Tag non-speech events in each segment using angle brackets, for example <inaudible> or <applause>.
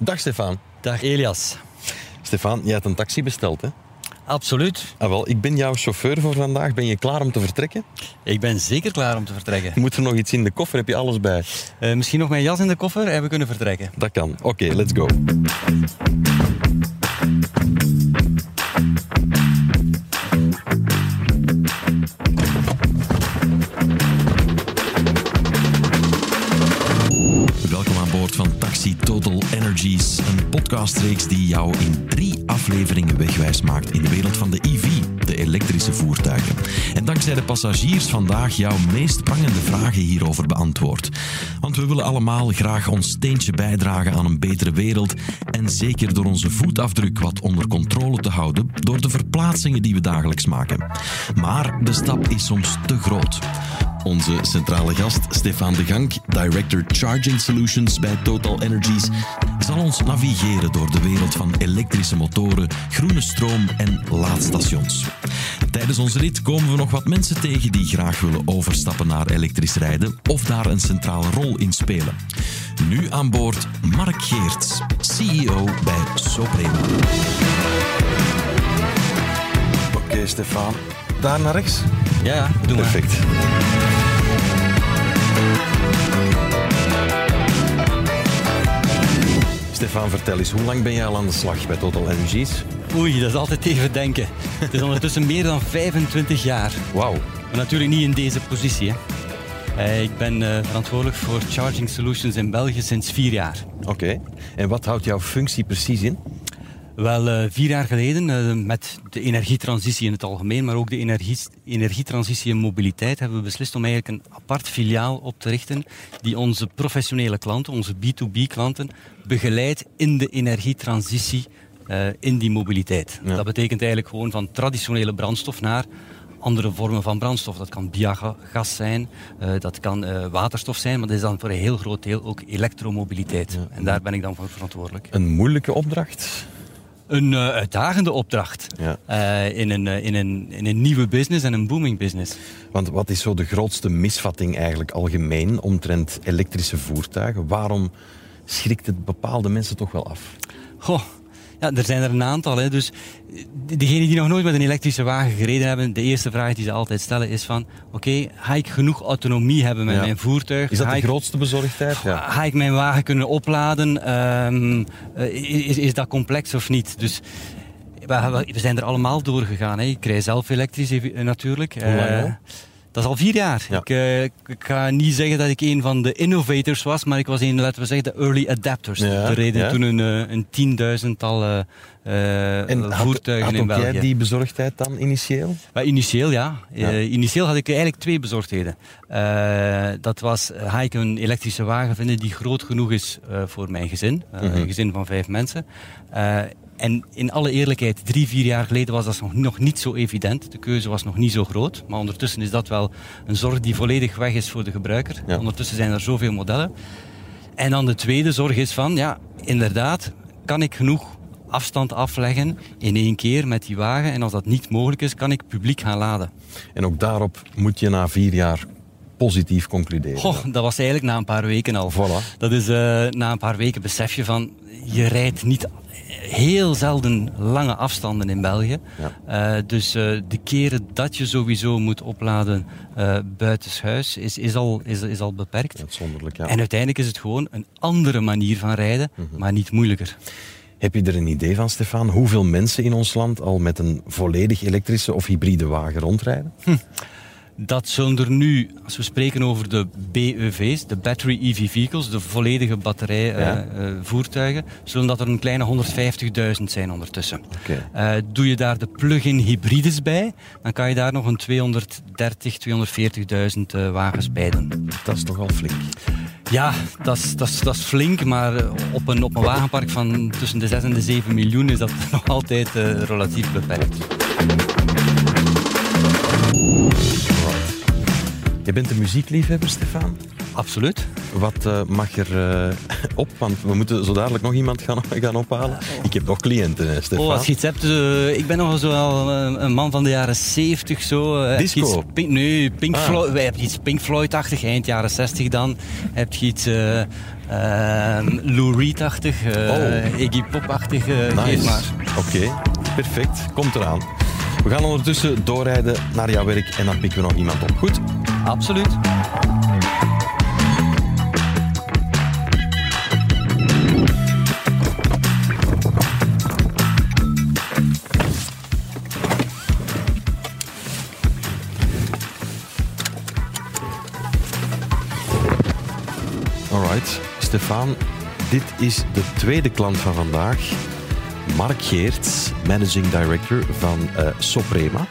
Dag Stefan. Dag Elias. Stefan, je hebt een taxi besteld, hè? Absoluut. Ah, wel, ik ben jouw chauffeur voor vandaag. Ben je klaar om te vertrekken? Ik ben zeker klaar om te vertrekken. Moet er nog iets in de koffer? Heb je alles bij? Uh, misschien nog mijn jas in de koffer en we kunnen vertrekken. Dat kan. Oké, okay, let's go. Podcastreeks die jou in drie afleveringen wegwijs maakt in de wereld van de EV, de elektrische voertuigen. En dankzij de passagiers vandaag jouw meest prangende vragen hierover beantwoord. Want we willen allemaal graag ons steentje bijdragen aan een betere wereld en zeker door onze voetafdruk wat onder controle te houden door de verplaatsingen die we dagelijks maken. Maar de stap is soms te groot. Onze centrale gast, Stefan de Gank, Director Charging Solutions bij Total Energies, zal ons navigeren door de wereld van elektrische motoren, groene stroom en laadstations. Tijdens onze rit komen we nog wat mensen tegen die graag willen overstappen naar elektrisch rijden of daar een centrale rol in spelen. Nu aan boord Mark Geerts, CEO bij Soprema. Oké, Stefan. Daar naar rechts? Ja, ja, doe Perfect. Stefan, vertel eens, hoe lang ben jij al aan de slag bij Total Energies? Oei, dat is altijd even denken. Het is ondertussen meer dan 25 jaar. Wauw. Maar natuurlijk niet in deze positie. Hè. Eh, ik ben uh, verantwoordelijk voor Charging Solutions in België sinds vier jaar. Oké. En wat houdt jouw functie precies in? Wel, uh, vier jaar geleden, uh, met de energietransitie in het algemeen, maar ook de energie, energietransitie en mobiliteit, hebben we beslist om eigenlijk een apart filiaal op te richten die onze professionele klanten, onze B2B-klanten, begeleidt in de energietransitie uh, in die mobiliteit. Ja. Dat betekent eigenlijk gewoon van traditionele brandstof naar andere vormen van brandstof. Dat kan biogas zijn, uh, dat kan uh, waterstof zijn, maar dat is dan voor een heel groot deel ook elektromobiliteit. Ja. En daar ben ik dan voor verantwoordelijk. Een moeilijke opdracht? Een uh, uitdagende opdracht ja. uh, in, een, uh, in, een, in een nieuwe business en een booming business. Want wat is zo de grootste misvatting eigenlijk algemeen omtrent elektrische voertuigen? Waarom schrikt het bepaalde mensen toch wel af? Goh, ja, er zijn er een aantal. Hè. Dus degenen die nog nooit met een elektrische wagen gereden hebben, de eerste vraag die ze altijd stellen is van, oké, okay, ga ik genoeg autonomie hebben met ja. mijn voertuig? Is dat ga de ik, grootste bezorgdheid? Ja. Ga ik mijn wagen kunnen opladen? Um, is, is dat complex of niet? Dus we, we zijn er allemaal doorgegaan. Hè. Ik rij zelf elektrisch natuurlijk. Hoe lang uh, dat is al vier jaar. Ja. Ik, uh, ik, ga niet zeggen dat ik een van de innovators was, maar ik was een, laten we zeggen, de early adapters. Ja, er reden ja. toen een, een tienduizendtal uh, en voertuigen had, had in België. jij die bezorgdheid dan initieel? Initieel ja. Uh, initieel had ik eigenlijk twee bezorgdheden. Dat was, ga ik een elektrische wagen vinden die groot genoeg is voor mijn gezin. Mhm. Een gezin van vijf mensen. En in alle eerlijkheid, drie, vier jaar geleden was dat nog, nog niet zo evident. De keuze was nog niet zo groot. Maar ondertussen is dat wel een zorg die volledig weg is voor de gebruiker. Ja. Ondertussen zijn er zoveel modellen. En dan de tweede zorg is van, ja, inderdaad, kan ik genoeg afstand afleggen in één keer met die wagen. En als dat niet mogelijk is, kan ik publiek gaan laden. En ook daarop moet je na vier jaar positief concluderen. Goh, dat was eigenlijk na een paar weken al. Voilà. Dat is uh, na een paar weken besef je van, je rijdt niet heel zelden lange afstanden in België. Ja. Uh, dus uh, de keren dat je sowieso moet opladen uh, buitenshuis is, is, al, is, is al beperkt. Uitzonderlijk, ja. En uiteindelijk is het gewoon een andere manier van rijden, mm -hmm. maar niet moeilijker. Heb je er een idee van, Stefan, hoeveel mensen in ons land al met een volledig elektrische of hybride wagen rondrijden? Hm. Dat zullen er nu, als we spreken over de BEV's, de Battery EV Vehicles, de volledige batterij ja. uh, uh, voertuigen, zullen dat er een kleine 150.000 zijn ondertussen. Okay. Uh, doe je daar de plug-in hybrides bij, dan kan je daar nog een 230, 240.000 wagens bij doen. Dat is toch al flink. Ja, dat is, dat is, dat is flink, maar op een, op een wagenpark van tussen de 6 en de 7 miljoen is dat <laughs> nog altijd relatief beperkt. Je bent een muziekliefhebber, Stefan? Absoluut. Wat uh, mag er uh, op? Want we moeten zo dadelijk nog iemand gaan, gaan ophalen. Ik heb nog cliënten, Stefan. Oh, als je iets hebt... Uh, ik ben nog zo wel een man van de jaren 70 zo. Disco? Pink, nee, Pink ah. Floyd. Wij hebben iets Pink Floyd-achtig, eind jaren 60 dan. Heb je iets... Lou Reed-achtig, oh. Iggy Pop-achtig, nice. maar. Oké, perfect. Komt eraan. We gaan ondertussen doorrijden naar jouw werk en dan pikken we nog iemand op. Goed? Absoluut. Alright, Stefan, dit is de tweede klant van vandaag. Mark Geerts, Managing Director van uh, Soprema.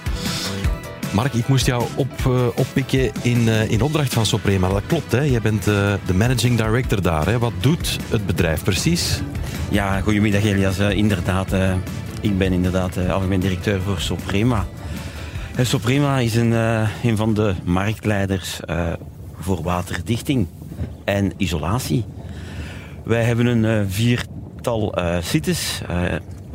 Mark, ik moest jou op, uh, oppikken in, uh, in opdracht van Soprema. Dat klopt, hè? Jij bent de Managing Director daar. Hè? Wat doet het bedrijf precies? Ja, goedemiddag Elias. inderdaad, ik ben inderdaad algemeen directeur voor Soprema. Soprema is een, een van de marktleiders voor waterdichting en isolatie. Wij hebben een viertal sites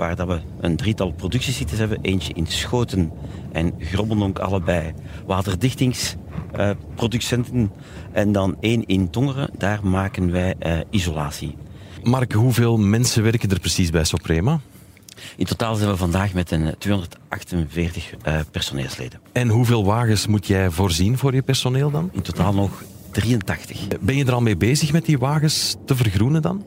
waar dat we een drietal productiesites hebben. Eentje in Schoten en Grobbendonk, allebei waterdichtingsproducenten. en dan één in Tongeren, daar maken wij uh, isolatie. Mark, hoeveel mensen werken er precies bij Soprema? In totaal zijn we vandaag met een 248 uh, eh, personeelsleden. En hoeveel wagens moet jij voorzien voor je personeel dan? In totaal nog 83. Ben je er al mee bezig met die wagens te vergroenen dan?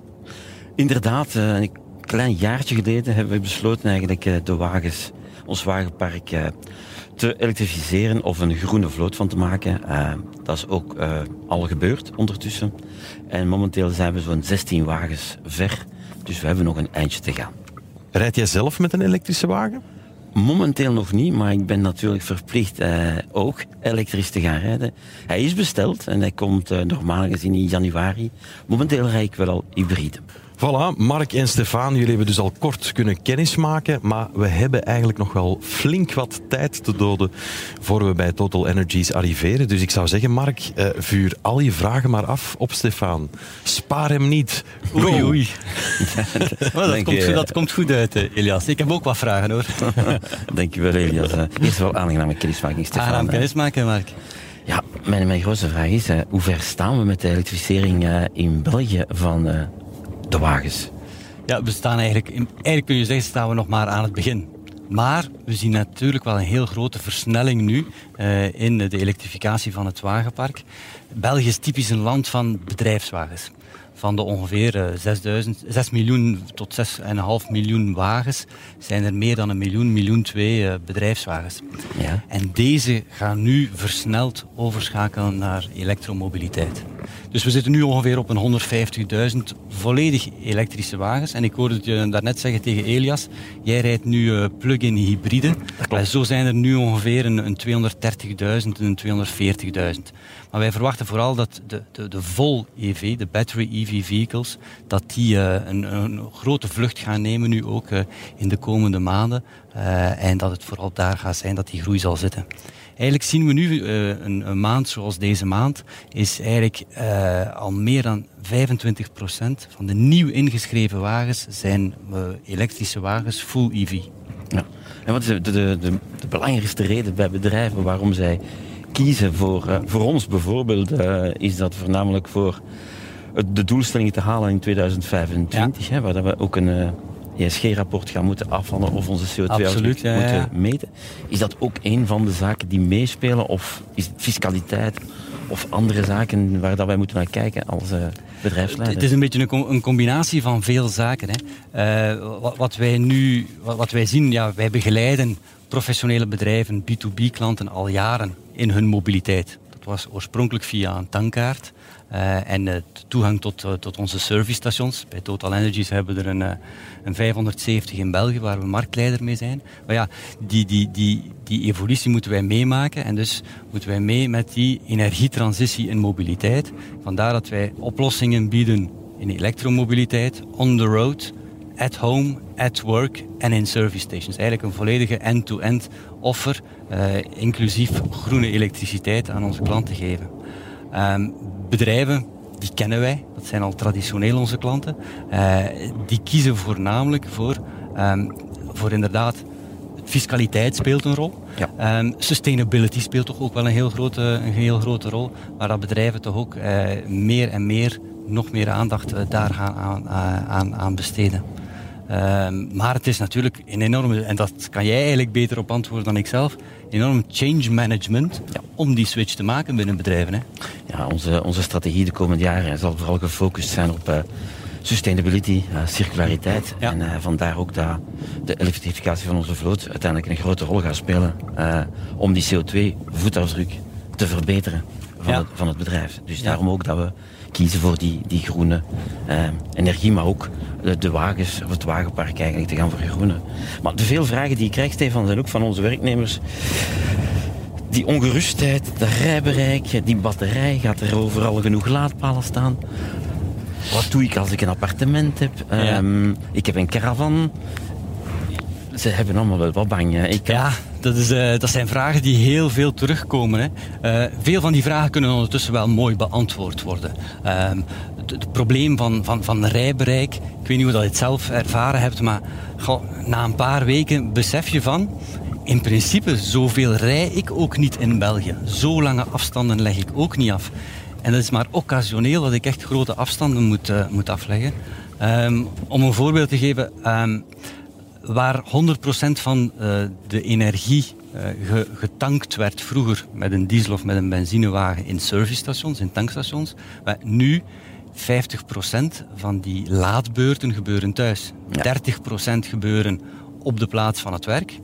Inderdaad, uh, ik klein jaartje geleden hebben we besloten eigenlijk eh, de wagens, ons wagenpark eh, te elektrificeren of een groene vloot van te maken. Eh, dat is ook al gebeurd ondertussen. En momenteel zijn we zo'n 16 wagens ver, dus we hebben nog een eindje te gaan. Rijd jij zelf met een elektrische wagen? Momenteel nog niet, maar ik ben natuurlijk verplicht ook elektrisch te gaan rijden. Hij is besteld en hij komt normaal gezien in januari. Momenteel rijd ik wel al hybride. Voilà, Mark en Stefan, jullie hebben dus al kort kunnen kennismaken, maar we hebben eigenlijk nog wel flink wat tijd te doden voor we bij Total Energies arriveren. Dus ik zou zeggen, Mark, uh, vuur al je vragen maar af op Stefan. Spaar hem niet. Oei, oei. <laughs> dat, komt, goed, dat komt goed uit, eh, Elias. Ik heb ook wat vragen, hoor. <laughs> Dankjewel, Elias. Eerst wel aangename kennismaking, Stefan. Aangenaam kennismaken, Mark. Ja, mijn, mijn grootste vraag is, hoe ver staan we met de elektrificering in België van de wagens? Ja, we staan eigenlijk, eigenlijk kun je zeggen, staan we nog maar aan het begin. Maar we zien natuurlijk wel een heel grote versnelling nu uh, in de elektrificatie van het wagenpark. België is typisch een land van bedrijfswagens. Van de ongeveer 6, 6 miljoen tot 6,5 miljoen wagens zijn er meer dan een miljoen, miljoen twee uh, bedrijfswagens. Ja. En deze gaan nu versneld overschakelen naar elektromobiliteit. Dus we zitten nu ongeveer op een 150.000 volledig elektrische wagens. En ik hoorde het je daarnet zeggen tegen Elias, jij rijdt nu uh, plug-in hybride. En zo zijn er nu ongeveer een, een 230.000 en een 240.000. Maar wij verwachten vooral dat de, de, de vol EV, de battery EV vehicles, dat die uh, een, een, grote vlucht gaan nemen nu ook uh, in de komende maanden. en dat het vooral daar gaat zijn dat die groei zal zitten. Eigenlijk zien we nu uh, een, een, maand zoals deze maand, is eigenlijk uh, al meer dan 25% van de nieuw ingeschreven wagens zijn uh, elektrische wagens full EV. Ja. En wat is de, de, de, de belangrijkste reden bij bedrijven waarom zij kiezen voor, voor ons bijvoorbeeld, is dat voornamelijk voor de doelstellingen te halen in 2025, ja. hè, waar we ook een ESG-rapport gaan moeten afvallen of onze CO2-uitstoot ja, moeten meten. Is dat ook een van de zaken die meespelen? Of is het fiscaliteit of andere zaken waar dat wij moeten naar kijken als uh, bedrijfsleider? Het is een beetje een, een combinatie van veel zaken. Hè. Uh, wat, wat, wij nu wat, wat, wij zien, ja, wij begeleiden professionele bedrijven, B2B-klanten al jaren in hun mobiliteit. Dat was oorspronkelijk via een tankkaart. Uh, en de toegang tot, tot onze servicestations. Bij Total Energies hebben we er een, een 570 in België, waar we marktleider mee zijn. Maar ja, die, die, die, die evolutie moeten wij meemaken. En dus moeten wij mee met die energietransitie in mobiliteit. Vandaar dat wij oplossingen bieden in elektromobiliteit, on the road, at home, at work en in service stations. Eigenlijk een volledige end-to-end offer, uh, inclusief groene elektriciteit aan onze klanten geven. Um, bedrijven, die kennen wij, dat zijn al traditioneel onze klanten, uh, die kiezen voornamelijk voor, um, voor inderdaad fiscaliteit speelt een rol. Ja. Um, sustainability speelt toch ook wel een heel grote, een heel grote rol. Maar dat bedrijven toch ook uh, meer en meer, nog meer aandacht uh, daar gaan aan, aan, aan besteden. Um, maar het is natuurlijk een enorme, en dat kan jij eigenlijk beter op antwoorden dan ik zelf, enorm change management ja. om die switch te maken binnen bedrijven. Hè? Ja, onze, onze strategie de komende jaren zal vooral gefocust zijn op uh, sustainability, uh, circulariteit. Ja. En uh, vandaar ook dat de elektrificatie van onze vloot uiteindelijk een grote rol gaat spelen om die CO2-voetafdruk te verbeteren van, ja. het, van het bedrijf. Dus daarom ook dat we kiezen voor die, die groene uh, energie, maar ook de, wagens, of het wagenpark eigenlijk te gaan vergroenen. Maar de veel vragen die ik krijg, Stefan, zijn ook van onze werknemers. Die ongerustheid, de rijbereik, die batterij, gaat er overal genoeg laadpalen staan? Wat doe ik als ik een appartement heb? Ja. Um, ik heb een caravan. Ze hebben allemaal wel wat bang. Ik, ja, dat, is, uh, dat zijn vragen die heel veel terugkomen. Hè. Uh, veel van die vragen kunnen ondertussen wel mooi beantwoord worden. Uh, het, het, probleem van, van, van rijbereik, ik weet niet hoe dat je het zelf ervaren hebt, maar na een paar weken besef je van, in principe, zoveel rij ik ook niet in België. Zo lange afstanden leg ik ook niet af. En dat is maar occasioneel dat ik echt grote afstanden moet, uh, moet afleggen. Um, om een voorbeeld te geven, um, waar 100% van uh, de energie uh, ge getankt werd vroeger met een diesel of met een benzinewagen in servicestations, in tankstations, maar nu 50% van die laadbeurten gebeuren thuis. Ja. 30% gebeuren op de plaats van het werk,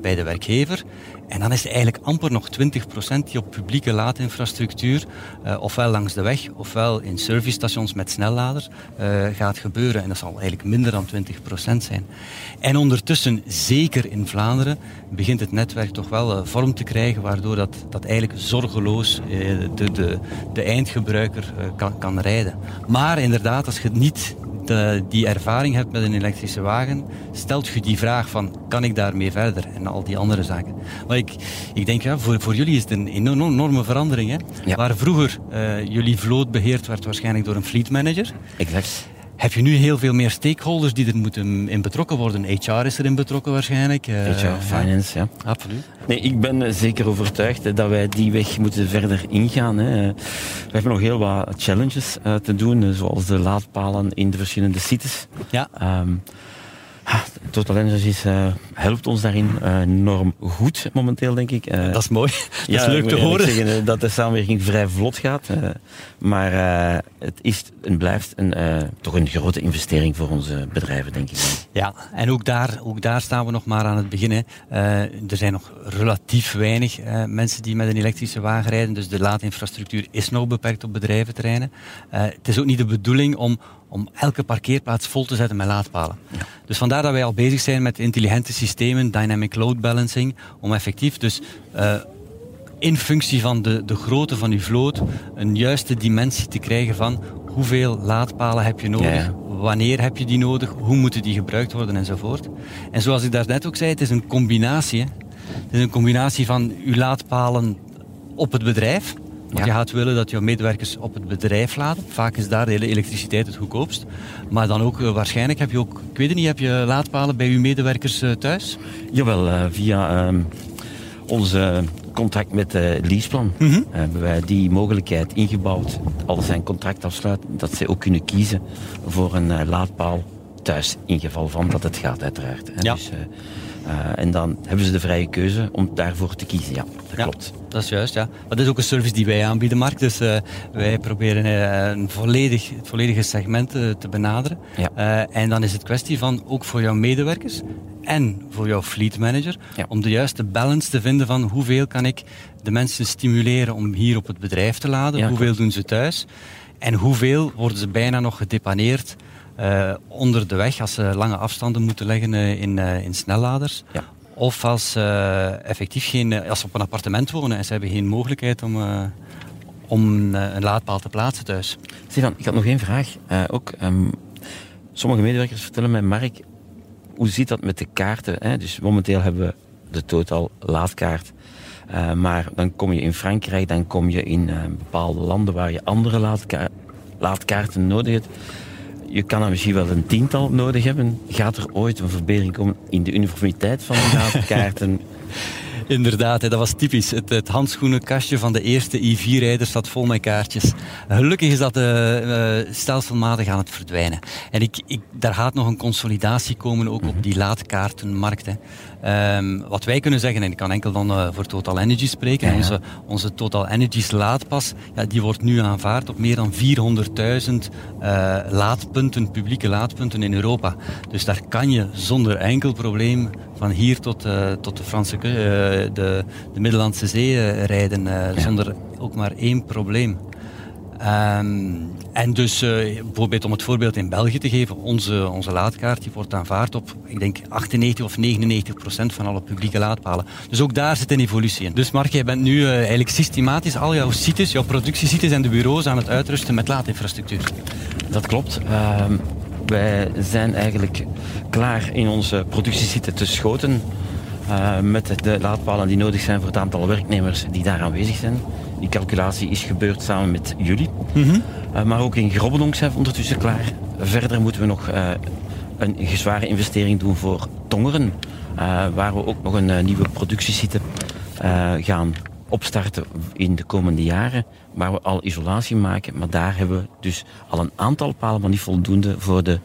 bij de werkgever. En dan is er eigenlijk amper nog 20% die op publieke laadinfrastructuur, uh, ofwel langs de weg, ofwel in servicestations met snelladers, uh, gaat gebeuren. En dat zal eigenlijk minder dan 20% zijn. En ondertussen, zeker in Vlaanderen, begint het netwerk toch wel vorm te krijgen, waardoor dat, dat eigenlijk zorgeloos de, de, de eindgebruiker kan, kan rijden. Maar inderdaad, als je het niet de, die ervaring hebt met een elektrische wagen, stelt je die vraag van, kan ik daarmee verder? En al die andere zaken. Maar ik, ik denk, ja, voor, voor jullie is het een enorme verandering. Hè? Ja. Waar vroeger uh, jullie vloot beheerd werd waarschijnlijk door een fleet manager. Exact. Heb je nu heel veel meer stakeholders die er moeten in betrokken worden? HR is erin betrokken waarschijnlijk. Uh, HR, finance, ja. ja. Absoluut. Nee, ik ben zeker overtuigd dat wij die weg moeten verder ingaan. Hè. We hebben nog heel wat challenges uh, te doen, zoals de laadpalen in de verschillende sites. Ja. Um, Total Energies uh, helpt ons daarin uh, enorm goed momenteel, denk ik. Uh, dat is mooi. <laughs> Dat ja, is leuk te horen. Zeggen, dat de samenwerking vrij vlot gaat. maar het is en blijft een, toch een grote investering voor onze bedrijven, denk ik. Ja, en ook daar, ook daar staan we nog maar aan het begin. er zijn nog relatief weinig mensen die met een elektrische wagen rijden. Dus de laadinfrastructuur is nog beperkt op bedrijventerreinen. het is ook niet de bedoeling om om elke parkeerplaats vol te zetten met laadpalen. Ja. Dus vandaar dat wij al bezig zijn met intelligente systemen, dynamic load balancing, om effectief dus uh, in functie van de, de grootte van uw vloot een juiste dimensie te krijgen van hoeveel laadpalen heb je nodig, ja, wanneer heb je die nodig, hoe moeten die gebruikt worden enzovoort. En zoals ik daarnet ook zei, het is een combinatie. Hè. Het is een combinatie van uw laadpalen op het bedrijf, want ja. je gaat willen dat jouw medewerkers op het bedrijf laden. Vaak is daar de hele elektriciteit het goedkoopst. Maar dan ook, uh, waarschijnlijk heb je ook, ik weet het niet, heb je laadpalen bij uw medewerkers uh, thuis? Jawel, uh, via um, onze contract met uh, Leaseplan mm -hmm. hebben wij die mogelijkheid ingebouwd. Als zij een contract afsluiten, dat zij ook kunnen kiezen voor een uh, laadpaal thuis. In geval van dat het gaat, uiteraard. Ja. Dus, uh, en dan hebben ze de vrije keuze om daarvoor te kiezen. Ja, dat ja, klopt. Dat is juist, ja. Maar dat is ook een service die wij aanbieden, Mark. Dus uh, wij proberen uh, een volledig, het volledige segment te benaderen. Ja. en dan is het kwestie van, ook voor jouw medewerkers en voor jouw fleet manager, ja. om de juiste balance te vinden van hoeveel kan ik de mensen stimuleren om hier op het bedrijf te laden, Ja, hoeveel klopt. doen ze thuis en hoeveel worden ze bijna nog gedepaneerd onder de weg als ze lange afstanden moeten leggen uh, in, uh, in snelladers. Ja. Of als ze effectief geen, als ze op een appartement wonen en ze hebben geen mogelijkheid om, om een laadpaal te plaatsen thuis. Stefan, ik had nog één vraag. ook, um, sommige medewerkers vertellen mij, Mark, hoe zit dat met de kaarten? Hè? Dus momenteel hebben we de Total laadkaart. Uh, maar dan kom je in Frankrijk, dan kom je in uh, bepaalde landen waar je andere laadka laadkaarten nodig hebt. Je kan er misschien wel een tiental nodig hebben. Gaat er ooit een verbetering komen in de uniformiteit van de laadkaarten? <laughs> Inderdaad, dat was typisch. Het, het handschoenenkastje van de eerste i4-rijders zat vol met kaartjes. Gelukkig is dat uh, stelselmatig aan het verdwijnen. En ik, ik, daar gaat nog een consolidatie komen ook op die laadkaartenmarkt. Hè. Um, wat wij kunnen zeggen, en ik kan enkel dan uh, voor Total Energy spreken, ja, ja. Onze, onze Total Energy's laadpas, ja, die wordt nu aanvaard op meer dan 400.000 uh, laadpunten, publieke laadpunten in Europa. Dus daar kan je zonder enkel probleem van hier tot, uh, tot de Franse, de, de Middellandse Zee rijden, ja. zonder ook maar één probleem. Um, en dus uh, bijvoorbeeld om het voorbeeld in België te geven, onze, onze laadkaart die wordt aanvaard op, ik denk 98 of 99 procent van alle publieke laadpalen. Dus ook daar zit een evolutie in. Dus Mark, jij bent nu uh, eigenlijk systematisch al jouw sites, jouw productiesites en de bureaus aan het uitrusten met laadinfrastructuur. Dat klopt. Uh, wij zijn eigenlijk klaar in onze productiesite te schoten. Uh, met de laadpalen die nodig zijn voor het aantal werknemers die daar aanwezig zijn. Die calculatie is gebeurd samen met jullie. Mm -hmm. uh, maar ook in Grobbendonk zijn we ondertussen klaar. Verder moeten we nog uh, een zware investering doen voor Tongeren. waar we ook nog een nieuwe productiesite gaan opstarten in de komende jaren. Waar we al isolatie maken. Maar daar hebben we dus al een aantal palen, maar niet voldoende voor de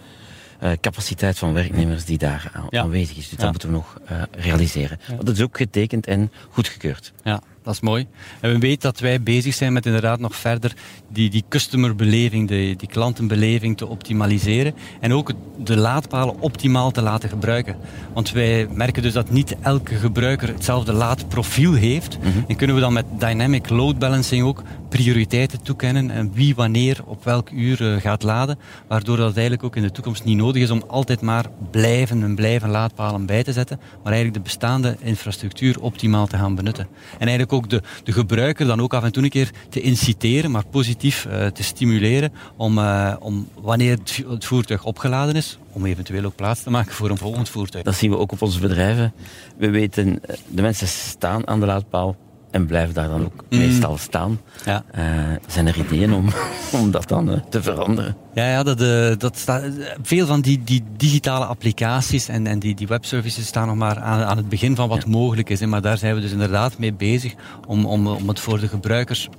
uh, capaciteit van werknemers die daar aan, ja. aanwezig is. Dus dat moeten we nog uh, realiseren. Ja. Dat is ook getekend en goedgekeurd. Ja, dat is mooi. En we weten dat wij bezig zijn met inderdaad nog verder die, die customerbeleving, die, die klantenbeleving te optimaliseren. En ook de laadpalen optimaal te laten gebruiken. Want wij merken dus dat niet elke gebruiker hetzelfde laadprofiel heeft. Mm -hmm. En kunnen we dan met dynamic load balancing ook prioriteiten toekennen en wie wanneer op welk uur uh, gaat laden. Waardoor dat eigenlijk ook in de toekomst niet nodig is om altijd maar blijven en blijven laadpalen bij te zetten. Maar eigenlijk de bestaande infrastructuur optimaal te gaan benutten. En eigenlijk ook de, de gebruiker dan ook af en toe een keer te inciteren, maar positief uh, te stimuleren om, uh, om wanneer het, het voertuig opgeladen is, om eventueel ook plaats te maken voor een volgend voertuig. Dat zien we ook op onze bedrijven. We weten, de mensen staan aan de laadpaal en blijven daar dan ook mm. meestal staan. Ja. Uh, zijn er ideeën om, <laughs> om dat dan uh, te veranderen? Ja, ja dat, uh, dat staat, veel van die, die digitale applicaties en, en die, die webservices staan nog maar aan, aan het begin van wat ja. mogelijk is. Hè. Maar daar zijn we dus inderdaad mee bezig om, om, om het voor de gebruikers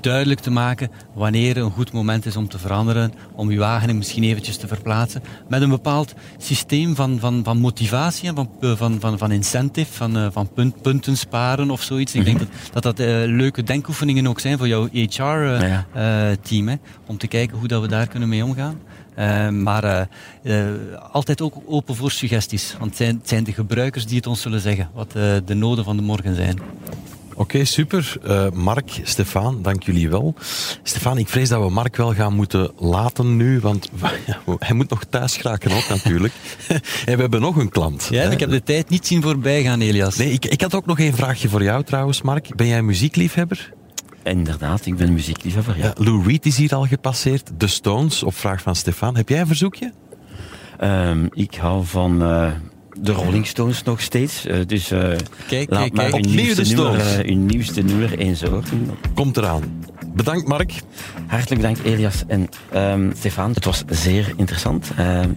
duidelijk te maken wanneer een goed moment is om te veranderen, om uw wagen misschien eventjes te verplaatsen, met een bepaald systeem van, van, van motivatie en van, van, van, van incentive, van, uh, van punt, punten sparen of zoiets. Ik denk dat dat, dat uh, leuke denkoefeningen ook zijn voor jouw HR-team, uh, ja, om te kijken hoe dat we daar kunnen mee omgaan. Uh, maar uh, altijd ook open voor suggesties. Want het zijn, het zijn, de gebruikers die het ons zullen zeggen wat de noden van de morgen zijn. Oké, okay, super. Uh, Mark, Stefan, dank jullie wel. Stefan, ik vrees dat we Mark wel gaan moeten laten nu, want <laughs> hij moet nog thuis geraken ook natuurlijk. <laughs> en we hebben nog een klant. Ja, ik heb de tijd niet zien voorbij gaan, Elias. Nee, ik, ik had ook nog een vraagje voor jou trouwens, Mark. Ben jij muziekliefhebber? Inderdaad, ik ben muziekliefhebber, ja. ja. Lou Reed is hier al gepasseerd. The Stones, op vraag van Stefan. Heb jij een verzoekje? Um, ik hou van... Uh de Rolling Stones nog steeds. Uh, dus uh, kijk, laat kijk, maar kijk. Uw, nieuwste nummer, uw nieuwste nummer eens horen. Komt eraan. Bedankt Mark. Hartelijk bedankt Elias en um, Stefan. Het was zeer interessant.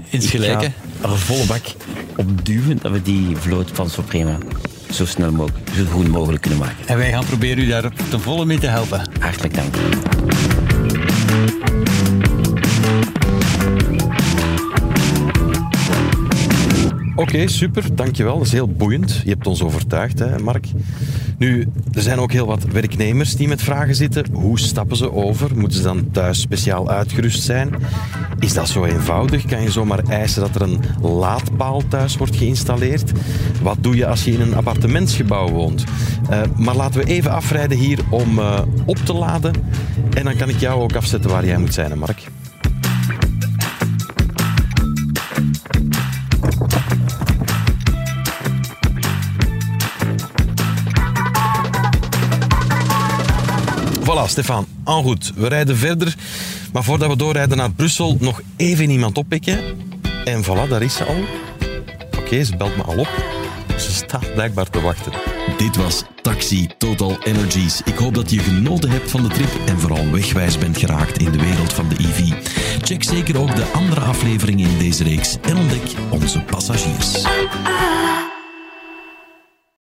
Insgelijke. Ik ga er volle bak op duwen dat we die vloot van Suprema zo snel mogelijk, zo goed mogelijk kunnen maken. En wij gaan proberen u daar ten volle mee te helpen. Hartelijk dank. Oké, super. Dankjewel. Dat is heel boeiend. Je hebt ons overtuigd, hè, Mark. Nu, er zijn ook heel wat werknemers die met vragen zitten. Hoe stappen ze over? Moeten ze dan thuis speciaal uitgerust zijn? Is dat zo eenvoudig? Kan je zomaar eisen dat er een laadpaal thuis wordt geïnstalleerd? Wat doe je als je in een appartementsgebouw woont? Uh, maar laten we even afrijden hier om uh, op te laden. En dan kan ik jou ook afzetten waar jij moet zijn, Mark. Voilà, Stefan. En goed, we rijden verder. Maar voordat we doorrijden naar Brussel, nog even iemand oppikken. En voilà, daar is ze al. Oké, okay, ze belt me al op. Ze staat blijkbaar te wachten. Dit was Taxi Total Energies. Ik hoop dat je genoten hebt van de trip en vooral wegwijs bent geraakt in de wereld van de EV. Check zeker ook de andere afleveringen in deze reeks en ontdek onze passagiers.